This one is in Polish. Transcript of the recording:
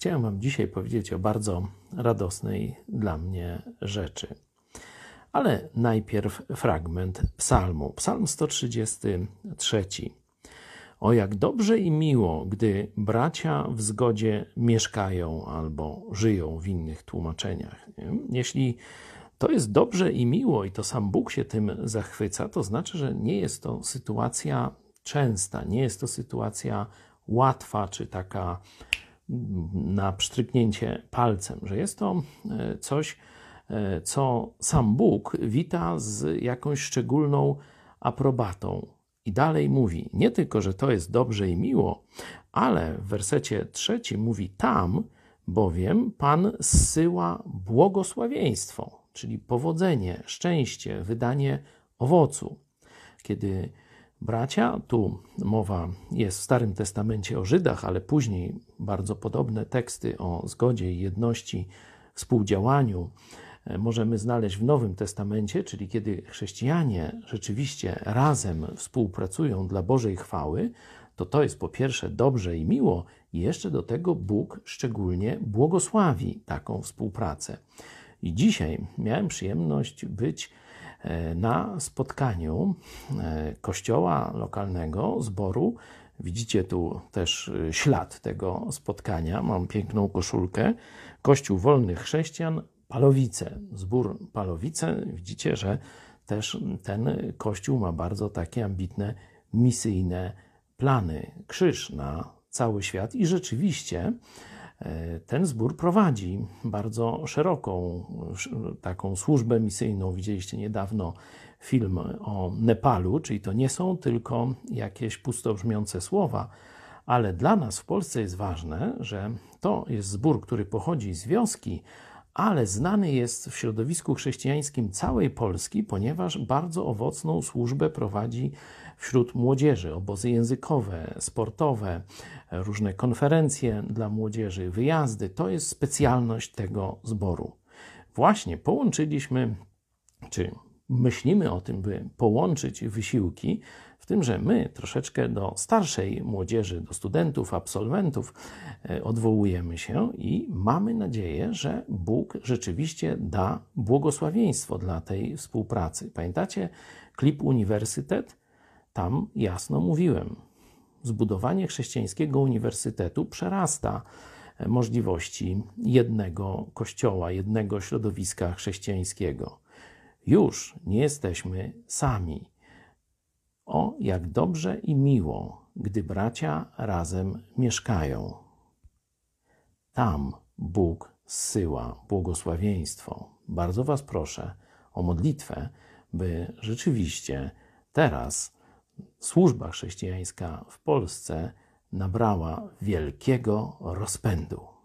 chciałem Wam dzisiaj powiedzieć o bardzo radosnej dla mnie rzeczy. Ale najpierw fragment psalmu. Psalm 133. O jak dobrze i miło, gdy bracia w zgodzie mieszkają albo żyją w innych tłumaczeniach. Jeśli to jest dobrze i miło, i to sam Bóg się tym zachwyca, to znaczy, że nie jest to sytuacja częsta, nie jest to sytuacja łatwa czy taka na pstryknięcie palcem, że jest to e, coś, e, co sam Bóg wita z jakąś szczególną aprobatą. I dalej mówi, nie tylko, że to jest dobrze i miło, ale w wersecie trzecim mówi tam, bowiem Pan zsyła błogosławieństwo, czyli powodzenie, szczęście, wydanie owocu. Kiedy bracia, tu mowa jest w Starym Testamencie o Żydach, ale później bardzo podobne teksty o zgodzie i jedności, współdziałaniu e, możemy znaleźć w Nowym Testamencie, czyli kiedy chrześcijanie rzeczywiście razem współpracują dla Bożej chwały, to to jest po pierwsze dobrze i miło, i jeszcze do tego Bóg szczególnie błogosławi taką współpracę. I dzisiaj miałem przyjemność być na spotkaniu e, kościoła lokalnego, zboru. Widzicie tu też e, ślad tego spotkania. Mam piękną koszulkę. Kościół Wolnych Chrześcijan, Palowice. Zbór Palowice. Widzicie, że też ten kościół ma bardzo takie ambitne, misyjne plany. Krzyż na cały świat i rzeczywiście E, ten zbór prowadzi bardzo szeroką taką służbę misyjną. Widzieliście niedawno film o Nepalu, czyli to nie są tylko jakieś pustobrzmiące słowa, ale dla nas w Polsce jest ważne, że to jest zbór, który pochodzi z wioski, ale znany jest w środowisku chrześcijańskim całej Polski, ponieważ bardzo owocną służbę prowadzi wśród młodzieży, obozy językowe, sportowe, różne konferencje dla młodzieży, wyjazdy. To jest specjalność tego zboru. Właśnie połączyliśmy, czy myślimy o tym, by połączyć wysiłki w tym, że my troszeczkę do starszej młodzieży, do studentów, absolwentów e, odwołujemy się i mamy nadzieję, że Bóg rzeczywiście da błogosławieństwo dla tej współpracy. Pamiętacie klip Uniwersytet? Tam jasno mówiłem. Zbudowanie chrześcijańskiego uniwersytetu przerasta e, możliwości jednego kościoła, jednego środowiska chrześcijańskiego. Już nie jesteśmy sami. O, jak dobrze i miło, gdy bracia razem mieszkają. Tam Bóg zsyła błogosławieństwo. Bardzo Was proszę o modlitwę, by rzeczywiście teraz służba chrześcijańska w Polsce nabrała wielkiego rozpędu.